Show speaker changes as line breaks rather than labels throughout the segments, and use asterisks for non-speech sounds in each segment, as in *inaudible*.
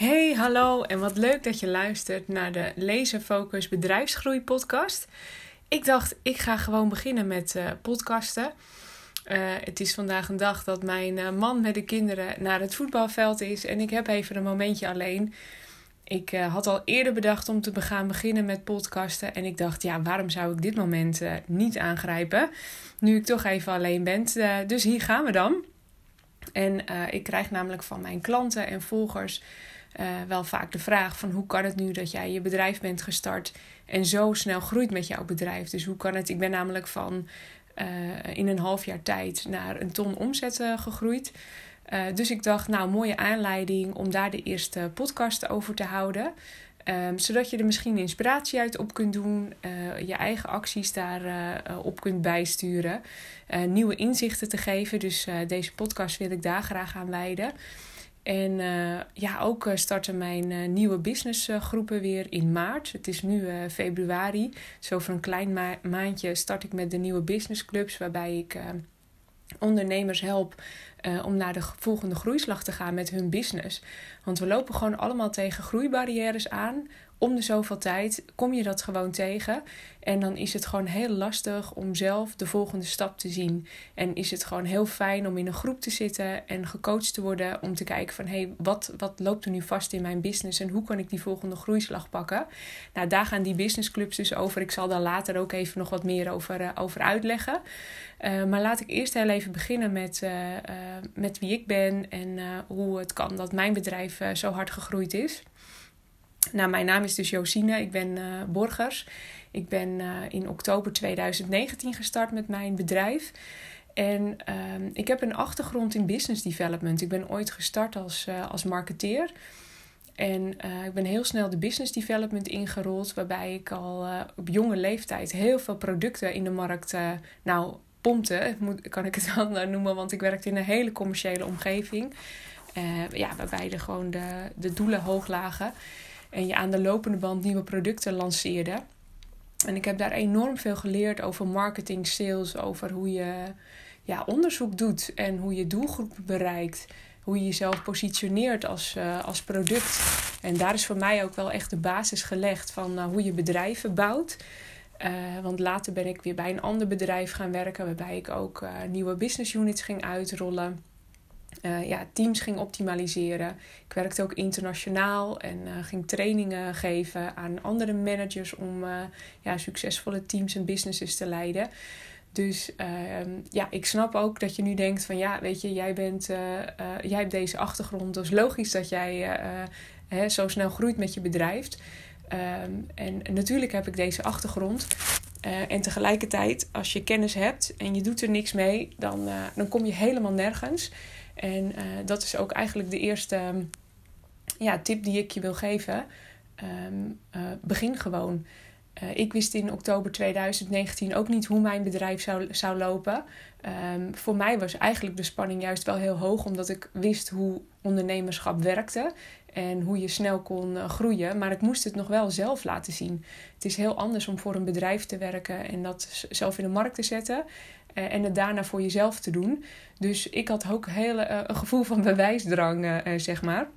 Hey, hallo en wat leuk dat je luistert naar de Lezen Focus Bedrijfsgroei podcast. Ik dacht, ik ga gewoon beginnen met uh, podcasten. Uh, het is vandaag een dag dat mijn uh, man met de kinderen naar het voetbalveld is en ik heb even een momentje alleen. Ik had al eerder bedacht om te gaan beginnen met podcasten en ik dacht, ja, waarom zou ik dit moment niet aangrijpen? Nu ik toch even alleen ben. dus hier gaan we dan. En ik krijg namelijk van mijn klanten en volgers uh, wel vaak de vraag van hoe kan het nu dat jij je bedrijf bent gestart en zo snel groeit met jouw bedrijf. Dus hoe kan het? Ik ben namelijk van uh, in een half jaar tijd naar een ton omzet uh, gegroeid. dus ik dacht, nou, mooie aanleiding om daar de eerste podcast over te houden. Um, zodat je er misschien inspiratie uit op kunt doen, je eigen acties daarop op kunt bijsturen, nieuwe inzichten te geven. Dus deze podcast wil ik daar graag aan wijden. En uh, ja, ook uh, starten mijn uh, nieuwe businessgroepen weer in maart. Het is nu februari. Dus over een klein ma maandje start ik met de nieuwe businessclubs, waarbij ik ondernemers help om naar de volgende groeislag te gaan met hun business. Want we lopen gewoon allemaal tegen groeibarrières aan om de zoveel tijd kom je dat gewoon tegen. En dan is het gewoon heel lastig om zelf de volgende stap te zien. En is het gewoon heel fijn om in een groep te zitten en gecoacht te worden om te kijken van hé, hey, wat, wat loopt er nu vast in mijn business en hoe kan ik die volgende groeislag pakken? Nou, daar gaan die businessclubs dus over. Ik zal daar later ook even nog wat meer over, uh, over uitleggen. Uh, maar laat ik eerst heel even beginnen met, met wie ik ben en hoe het kan dat mijn bedrijf zo hard gegroeid is. Nou, mijn naam is dus Josine. Ik ben Borgers. Ik ben in oktober 2019 gestart met mijn bedrijf. En uh, ik heb een achtergrond in business development. Ik ben ooit gestart als, als marketeer. En ik ben heel snel de business development ingerold, waarbij ik al op jonge leeftijd heel veel producten in de markt, nou, pompte, kan ik het dan noemen, want ik werkte in een hele commerciële omgeving. ja, waarbij er gewoon de, de doelen hoog lagen en je aan de lopende band nieuwe producten lanceerde. En ik heb daar enorm veel geleerd over marketing, sales, over hoe je ja, onderzoek doet en hoe je doelgroepen bereikt. Hoe je jezelf positioneert als, uh, als product. En daar is voor mij ook wel echt de basis gelegd van hoe je bedrijven bouwt. Uh, want later ben ik weer bij een ander bedrijf gaan werken, waarbij ik ook nieuwe business units ging uitrollen uh, ja, teams ging optimaliseren. Ik werkte ook internationaal en ging trainingen geven aan andere managers om ja, succesvolle teams en businesses te leiden. Dus ehm, ja, ik snap ook dat je nu denkt van ja, weet je, jij, bent, jij hebt deze achtergrond. Dus logisch dat jij hè, zo snel groeit met je bedrijf. Um, en natuurlijk heb ik deze achtergrond. en tegelijkertijd, als je kennis hebt en je doet er niks mee, dan, dan kom je helemaal nergens. En uh, dat is ook eigenlijk de eerste ehm, ja, tip die ik je wil geven. Uh, begin gewoon. Ik wist in oktober 2019 ook niet hoe mijn bedrijf zou, zou lopen. Voor mij was eigenlijk de spanning juist wel heel hoog, omdat ik wist hoe ondernemerschap werkte en hoe je snel kon groeien. Maar ik moest het nog wel zelf laten zien. Het is heel anders om voor een bedrijf te werken en dat zelf in de markt te zetten. Uh, en het daarna voor jezelf te doen. Dus ik had ook heel, uh, een gevoel van bewijsdrang, zeg maar.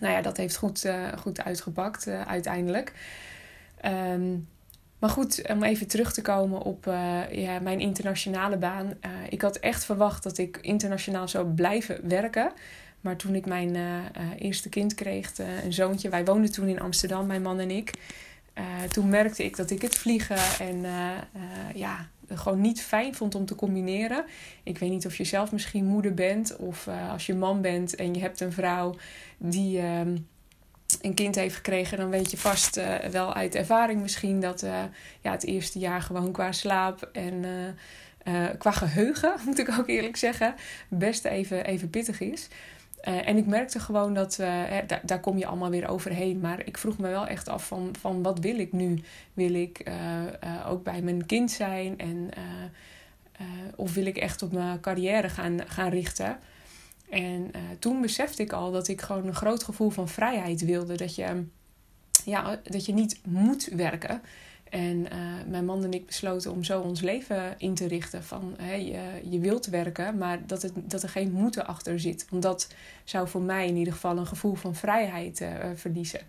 Nou ja, dat heeft goed, goed uitgepakt uiteindelijk. Um, maar goed, om even terug te komen op ja, mijn internationale baan. ik had echt verwacht dat ik internationaal zou blijven werken. Maar toen ik mijn eerste kind kreeg, een zoontje, wij woonden toen in Amsterdam, mijn man en ik. toen merkte ik dat ik het vliegen en ja, gewoon niet fijn vond om te combineren. Ik weet niet of je zelf misschien moeder bent of als je man bent en je hebt een vrouw die uh, een kind heeft gekregen, dan weet je vast wel uit ervaring misschien dat ja, het eerste jaar gewoon qua slaap en qua geheugen, *laughs* moet ik ook eerlijk zeggen, best even, even pittig is. Uh, en ik merkte gewoon dat, uh, daar, daar kom je allemaal weer overheen. Maar ik vroeg me wel echt af van, van wat wil ik nu? Wil ik uh, ook bij mijn kind zijn? En, of wil ik echt op mijn carrière gaan, gaan richten? En toen besefte ik al dat ik gewoon een groot gevoel van vrijheid wilde. Dat je, ja, dat je niet moet werken. En mijn man en ik besloten om zo ons leven in te richten. Van hey, je, je wilt werken, maar dat, het, dat er geen moeten achter zit. Want dat zou voor mij in ieder geval een gevoel van vrijheid verliezen.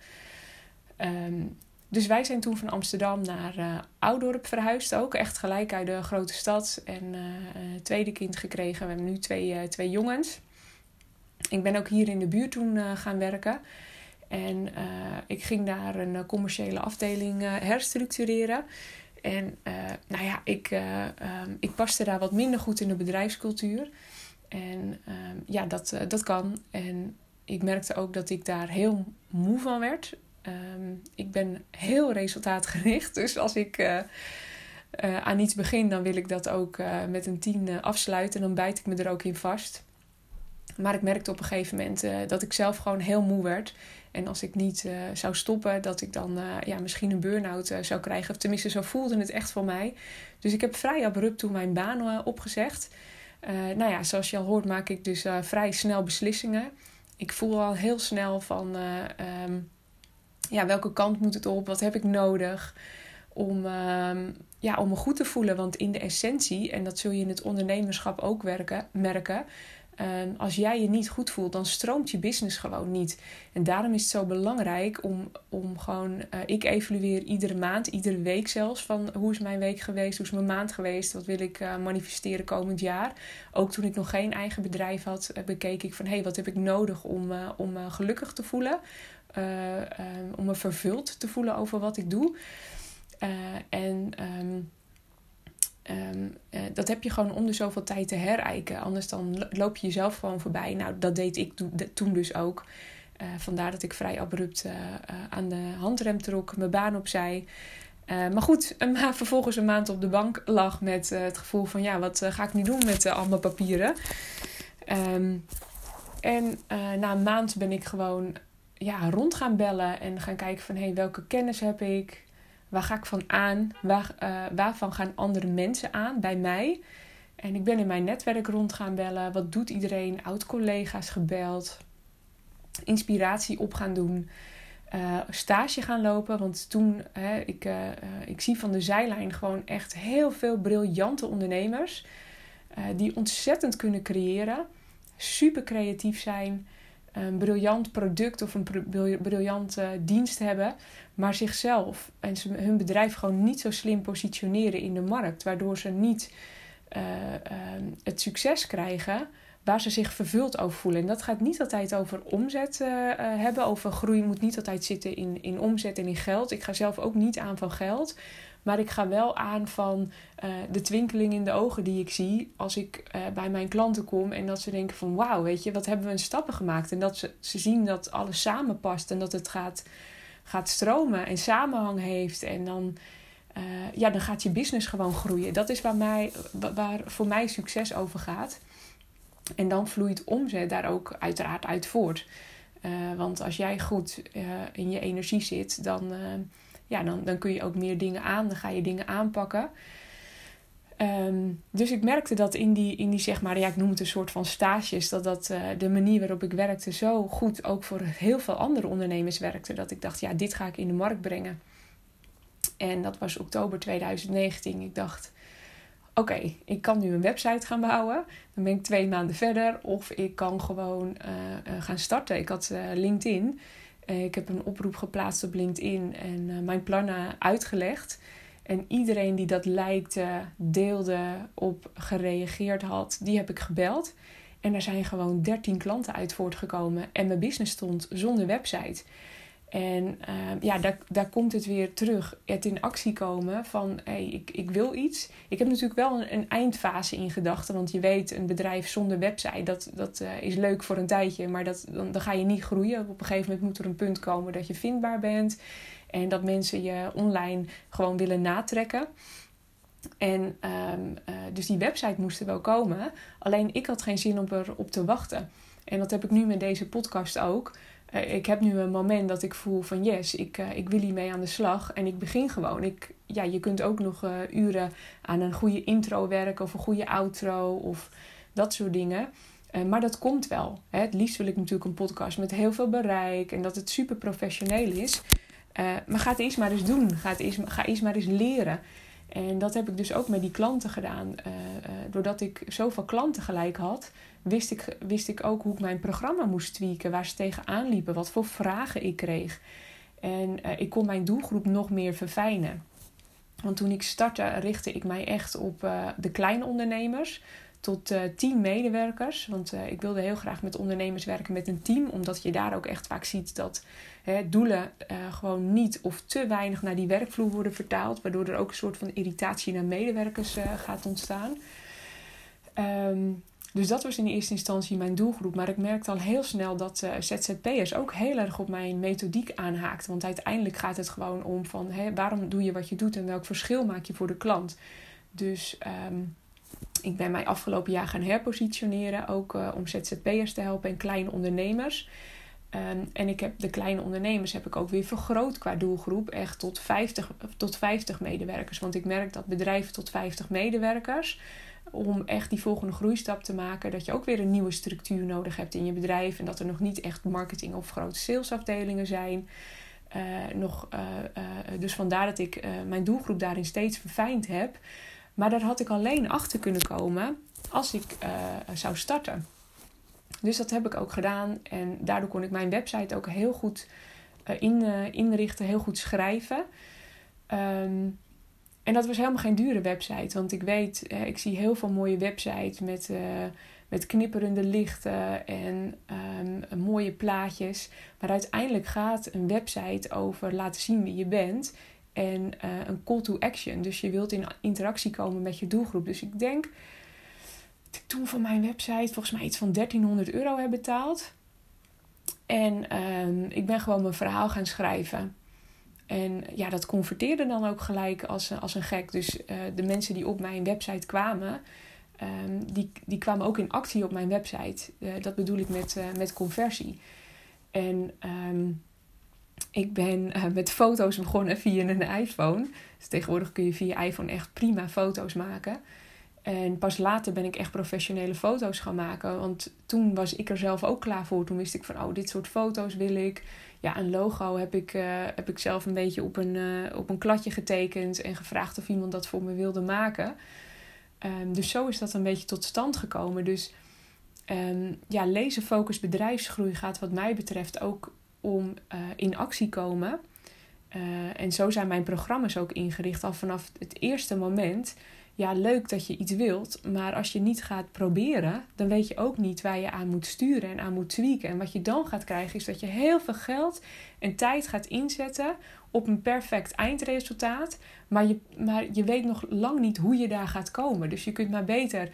Um, dus wij zijn toen van Amsterdam naar uh, Oudorp verhuisd ook. Echt gelijk uit de grote stad. En uh, tweede kind gekregen. We hebben nu twee, twee jongens. Ik ben ook hier in de buurt toen gaan werken. En ik ging daar een commerciële afdeling herstructureren. En nou ja, ik, um, ik paste daar wat minder goed in de bedrijfscultuur. En um, ja, dat, dat kan. En ik merkte ook dat ik daar heel moe van werd. Ehm, ik ben heel resultaatgericht. *laughs* Dus als ik aan iets begin, dan wil ik dat ook met een tien afsluiten. Dan bijt ik me er ook in vast. Maar ik merkte op een gegeven moment dat ik zelf gewoon heel moe werd. En als ik niet zou stoppen, dat ik dan ja, misschien een burn-out zou krijgen. Of tenminste, zo voelde het echt voor mij. Dus ik heb vrij abrupt toen mijn baan opgezegd. nou ja, zoals je al hoort, maak ik dus vrij snel beslissingen. Ik voel al heel snel van. Um, ja, welke kant moet het op? Wat heb ik nodig om, uh, ja, om me goed te voelen? Want in de essentie, en dat zul je in het ondernemerschap ook werken, merken. Uh, als jij je niet goed voelt, dan stroomt je business gewoon niet. En daarom is het zo belangrijk om, om gewoon. Uh, ik evalueer iedere maand, iedere week zelfs. Van hoe is mijn week geweest? Hoe is mijn maand geweest? Wat wil ik uh, manifesteren komend jaar? Ook toen ik nog geen eigen bedrijf had, bekeek ik van hé, hey, wat heb ik nodig om, om gelukkig te voelen? uh, om me vervuld te voelen over wat ik doe. En um, um, dat heb je gewoon om de zoveel tijd te herijken. Anders dan loop je jezelf gewoon voorbij. Nou, dat deed ik toen dus ook. vandaar dat ik vrij abrupt aan de handrem trok, mijn baan opzij. maar goed, vervolgens een maand op de bank lag met het gevoel van... ja, wat ga ik nu doen met al mijn papieren? Um, en na een maand ben ik gewoon ja, rond gaan bellen en gaan kijken van hé, hey, welke kennis heb ik? Waar ga ik van aan? Waar, uh, waarvan gaan andere mensen aan bij mij? En ik ben in mijn netwerk rond gaan bellen. Wat doet iedereen? Oud-collega's gebeld. Inspiratie op gaan doen. Uh, stage gaan lopen. Want toen, hè, ik, uh, ik zie van de zijlijn gewoon echt heel veel briljante ondernemers. die ontzettend kunnen creëren. Super creatief zijn een briljant product of een briljante dienst hebben, maar zichzelf en hun bedrijf gewoon niet zo slim positioneren in de markt, waardoor ze niet uh, uh, het succes krijgen waar ze zich vervuld over voelen. En dat gaat niet altijd over omzet uh, hebben, over groei moet niet altijd zitten in, in omzet en in geld. Ik ga zelf ook niet aan van geld. Maar ik ga wel aan van uh, de twinkeling in de ogen die ik zie als ik uh, bij mijn klanten kom. En dat ze denken van wauw, weet je, wat hebben we een stappen gemaakt. En dat ze, ze zien dat alles samenpast en dat het gaat, gaat stromen en samenhang heeft. En dan, uh, ja, dan gaat je business gewoon groeien. Dat is waar, mij, waar voor mij succes over gaat. En dan vloeit omzet daar ook uiteraard uit voort. want als jij goed in je energie zit, dan ja, dan, dan kun je ook meer dingen aan, dan ga je dingen aanpakken. Um, dus ik merkte dat in die, in die, zeg maar, ja, ik noem het een soort van stages, dat dat uh, de manier waarop ik werkte zo goed ook voor heel veel andere ondernemers werkte. Dat ik dacht, ja, dit ga ik in de markt brengen. En dat was oktober 2019. Ik dacht, oké, ik kan nu een website gaan bouwen. Dan ben ik twee maanden verder. Of ik kan gewoon uh, uh, gaan starten. Ik had LinkedIn. Eh, ik heb een oproep geplaatst op LinkedIn en uh, mijn plannen uitgelegd. En iedereen die dat lijkte, deelde, op gereageerd had, die heb ik gebeld. En er zijn gewoon 13 klanten uit voortgekomen. En mijn business stond zonder website. En uh, ja, daar, daar komt het weer terug. Het in actie komen van hey, ik, ik wil iets. Ik heb natuurlijk wel een, een eindfase in gedachten. Want je weet, een bedrijf zonder website, dat, dat uh, is leuk voor een tijdje. Maar dat, dan, dan ga je niet groeien. Op een gegeven moment moet er een punt komen dat je vindbaar bent. En dat mensen je online gewoon willen natrekken. En um, uh, dus die website moest er wel komen. Alleen ik had geen zin om erop te wachten. En dat heb ik nu met deze podcast ook. Uh, ik heb nu een moment dat ik voel van yes, ik, uh, ik wil hiermee aan de slag. En ik begin gewoon. Ik, ja, je kunt ook nog uh, uren aan een goede intro werken of een goede outro of dat soort dingen. maar dat komt wel. Hè. Het liefst wil ik natuurlijk een podcast met heel veel bereik en dat het super professioneel is. maar ga het eerst maar eens doen. Ga, het ga eerst maar eens leren. En dat heb ik dus ook met die klanten gedaan. doordat ik zoveel klanten gelijk had, wist ik, wist ik ook hoe ik mijn programma moest tweaken, waar ze tegenaan liepen, wat voor vragen ik kreeg. En ik kon mijn doelgroep nog meer verfijnen. Want toen ik startte, richtte ik mij echt op uh, de kleine ondernemers tot uh, tien medewerkers. Want ik wilde heel graag met ondernemers werken met een team, omdat je daar ook echt vaak ziet dat hè, doelen gewoon niet of te weinig naar die werkvloer worden vertaald, waardoor er ook een soort van irritatie naar medewerkers gaat ontstaan. Um, dus dat was in eerste instantie mijn doelgroep. Maar ik merkte al heel snel dat uh, ZZP'ers ook heel erg op mijn methodiek aanhaakten. Want uiteindelijk gaat het gewoon om van waarom doe je wat je doet en welk verschil maak je voor de klant. Dus um, ik ben mij afgelopen jaar gaan herpositioneren. Ook uh, om ZZP'ers te helpen en kleine ondernemers. Um, en ik heb de kleine ondernemers heb ik ook weer vergroot qua doelgroep. Echt tot 50, tot 50 medewerkers. Want ik merk dat bedrijven tot 50 medewerkers om echt die volgende groeistap te maken, dat je ook weer een nieuwe structuur nodig hebt in je bedrijf en dat er nog niet echt marketing of grote salesafdelingen zijn. Uh, nog, uh, uh, dus vandaar dat ik mijn doelgroep daarin steeds verfijnd heb. Maar daar had ik alleen achter kunnen komen als ik zou starten. Dus dat heb ik ook gedaan en daardoor kon ik mijn website ook heel goed in, inrichten, heel goed schrijven. Um, en dat was helemaal geen dure website. Want ik weet, ik zie heel veel mooie websites met, uh, met knipperende lichten en um, mooie plaatjes. Maar uiteindelijk gaat een website over laten zien wie je bent. En uh, een call to action. Dus je wilt in interactie komen met je doelgroep. Dus ik denk dat ik toen van mijn website volgens mij iets van 1300 euro heb betaald. En um, ik ben gewoon mijn verhaal gaan schrijven. En ja, dat converteerde dan ook gelijk als, als een gek. Dus uh, de mensen die op mijn website kwamen, um, die, die kwamen ook in actie op mijn website. Uh, dat bedoel ik met, met conversie. En um, ik ben met foto's begonnen via een iPhone. Dus tegenwoordig kun je via iPhone echt prima foto's maken. En pas later ben ik echt professionele foto's gaan maken. Want toen was ik er zelf ook klaar voor. Toen wist ik van, oh, dit soort foto's wil ik ja, een logo heb ik, uh, heb ik zelf een beetje op een, uh, op een kladje getekend en gevraagd of iemand dat voor me wilde maken. Um, dus zo is dat een beetje tot stand gekomen. Dus um, ja, lezen focus bedrijfsgroei gaat wat mij betreft ook om uh, in actie komen. en zo zijn mijn programma's ook ingericht al vanaf het eerste moment ja, leuk dat je iets wilt, maar als je niet gaat proberen, dan weet je ook niet waar je aan moet sturen en aan moet tweaken. En wat je dan gaat krijgen is dat je heel veel geld en tijd gaat inzetten op een perfect eindresultaat, maar je, maar je weet nog lang niet hoe je daar gaat komen. Dus je kunt maar beter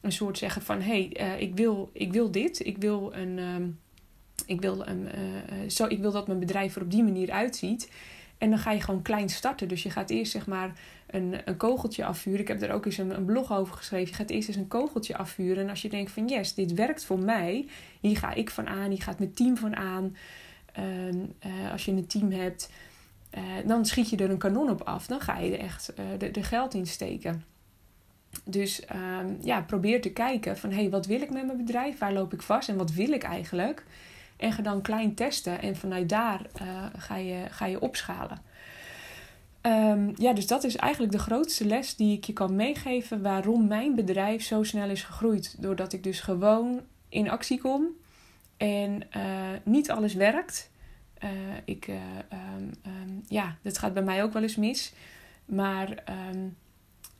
een soort zeggen van hé, hey, uh, ik, wil, ik wil dit, ik wil een. Um, ik wil, um, uh, zo, ik wil dat mijn bedrijf er op die manier uitziet. En dan ga je gewoon klein starten. Dus je gaat eerst zeg maar een, een kogeltje afvuren. Ik heb daar ook eens een, blog over geschreven. Je gaat eerst eens een kogeltje afvuren. En als je denkt van yes, dit werkt voor mij. Hier ga ik van aan. Hier gaat mijn team van aan. Uh, uh, als je een team hebt. Uh, dan schiet je er een kanon op af. Dan ga je er echt uh, de, de geld in steken. Dus ehm, ja, probeer te kijken van... hé, hey, wat wil ik met mijn bedrijf? Waar loop ik vast? En wat wil ik eigenlijk? En ga dan klein testen. En vanuit daar ga, je, ga je opschalen. Um, ja, dus dat is eigenlijk de grootste les die ik je kan meegeven waarom mijn bedrijf zo snel is gegroeid. Doordat ik dus gewoon in actie kom en uh, niet alles werkt. Uh, ik, um, um, ja, dat gaat bij mij ook wel eens mis. Maar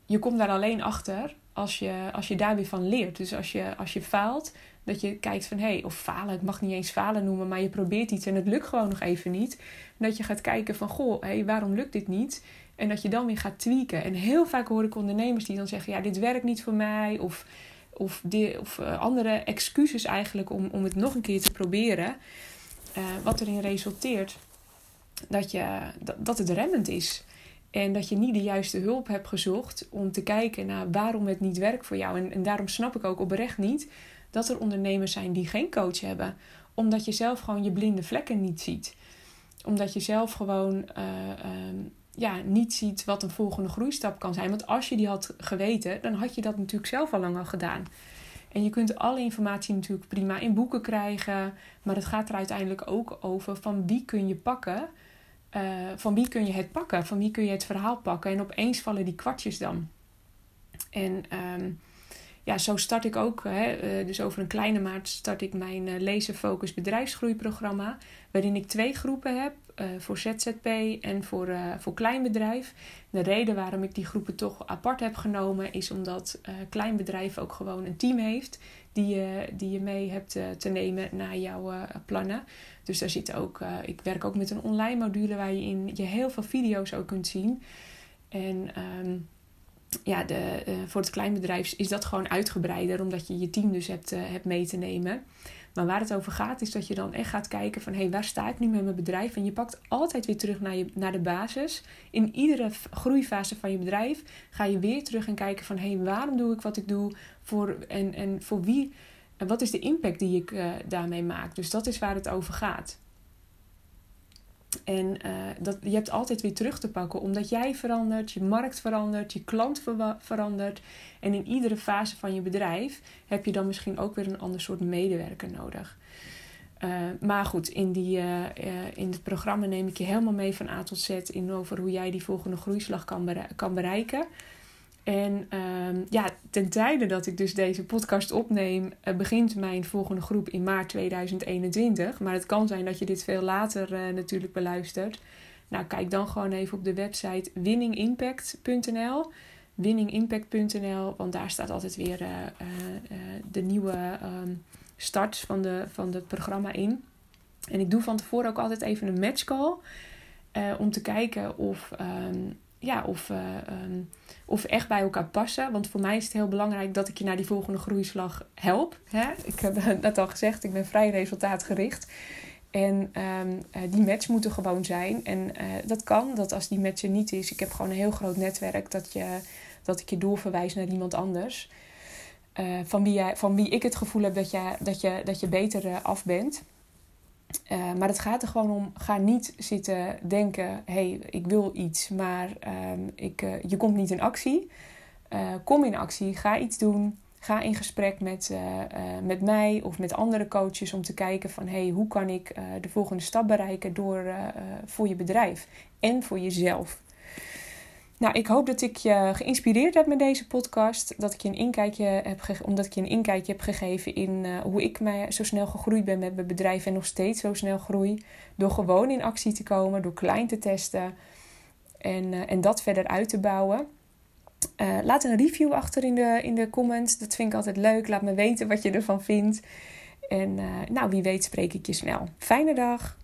je komt daar alleen achter als je, als je daar weer van leert. Dus als je, als je faalt, dat je kijkt van hé, hey, of falen, ik mag niet eens falen noemen, maar je probeert iets en het lukt gewoon nog even niet. dat je gaat kijken van goh, hé, hey, waarom lukt dit niet? En dat je dan weer gaat tweaken. En heel vaak hoor ik ondernemers die dan zeggen: ja, dit werkt niet voor mij. Of, of, of uh, andere excuses eigenlijk om, om het nog een keer te proberen. Uh, wat erin resulteert dat, je, dat, dat het remmend is. En dat je niet de juiste hulp hebt gezocht om te kijken naar waarom het niet werkt voor jou. En, en daarom snap ik ook oprecht niet dat er ondernemers zijn die geen coach hebben. Omdat je zelf gewoon je blinde vlekken niet ziet. Omdat je zelf gewoon uh, ja, niet ziet wat een volgende groeistap kan zijn. Want als je die had geweten, dan had je dat natuurlijk zelf al lang al gedaan. En je kunt alle informatie natuurlijk prima in boeken krijgen. Maar het gaat er uiteindelijk ook over van wie kun je pakken van wie kun je het pakken? Van wie kun je het verhaal pakken? En opeens vallen die kwartjes dan. En ehm, ja, zo start ik ook. Hè, uh, dus over een kleine maand start ik mijn uh, Lezen Focus bedrijfsgroeiprogramma. Waarin ik twee groepen heb. Uh, voor ZZP en voor, voor kleinbedrijf. De reden waarom ik die groepen toch apart heb genomen. Is omdat kleinbedrijf ook gewoon een team heeft. Die je, die je mee hebt te nemen naar jouw plannen. Dus daar zit ook. ik werk ook met een online module waar je in je heel veel video's ook kunt zien. En... Um, ja, de, voor het kleinbedrijf is dat gewoon uitgebreider, omdat je je team dus hebt, hebt mee te nemen. Maar waar het over gaat, is dat je dan echt gaat kijken van... hé, hey, waar sta ik nu met mijn bedrijf? En je pakt altijd weer terug naar, je, naar de basis. In iedere groeifase van je bedrijf ga je weer terug en kijken van... hé, hey, waarom doe ik wat ik doe? Voor, en, en voor wie? En wat is de impact die ik uh, daarmee maak? Dus dat is waar het over gaat. En uh, dat, je hebt altijd weer terug te pakken, omdat jij verandert, je markt verandert, je klant ver verandert. En in iedere fase van je bedrijf heb je dan misschien ook weer een ander soort medewerker nodig. Uh, maar goed, in, die, uh, in het programma neem ik je helemaal mee van A tot Z in over hoe jij die volgende groeislag kan, kan bereiken. En uh, ja, ten tijde dat ik dus deze podcast opneem, uh, begint mijn volgende groep in maart 2021. Maar het kan zijn dat je dit veel later uh, natuurlijk beluistert. Nou, kijk dan gewoon even op de website winningimpact.nl. Winningimpact.nl, want daar staat altijd weer uh, de nieuwe um, start van, de, van het programma in. En ik doe van tevoren ook altijd even een matchcall. om te kijken of, um, ja, of um, of echt bij elkaar passen. Want voor mij is het heel belangrijk dat ik je naar die volgende groeislag help. Hè? Ik heb *laughs* net al gezegd, ik ben vrij resultaatgericht. En um, die match moet er gewoon zijn. En uh, dat kan, dat als die match er niet is, ik heb gewoon een heel groot netwerk, dat, je, dat ik je doorverwijs naar iemand anders. Van, wie jij, van wie ik het gevoel heb dat je, dat je, dat je beter af bent. Uh, maar het gaat er gewoon om, ga niet zitten denken, hé, hey, ik wil iets, maar um, ik, uh, je komt niet in actie. Uh, kom in actie, ga iets doen. Ga in gesprek met, met mij of met andere coaches om te kijken van, hey, hoe kan ik de volgende stap bereiken door, voor je bedrijf en voor jezelf. Nou, ik hoop dat ik je geïnspireerd heb met deze podcast. Dat ik je een inkijkje heb omdat ik je een inkijkje heb gegeven in uh, hoe ik mij zo snel gegroeid ben met mijn bedrijf en nog steeds zo snel groei. Door gewoon in actie te komen, door klein te testen en, uh, en dat verder uit te bouwen. Uh, laat een review achter in de, in de comments. Dat vind ik altijd leuk. Laat me weten wat je ervan vindt. En nou, wie weet spreek ik je snel. Fijne dag!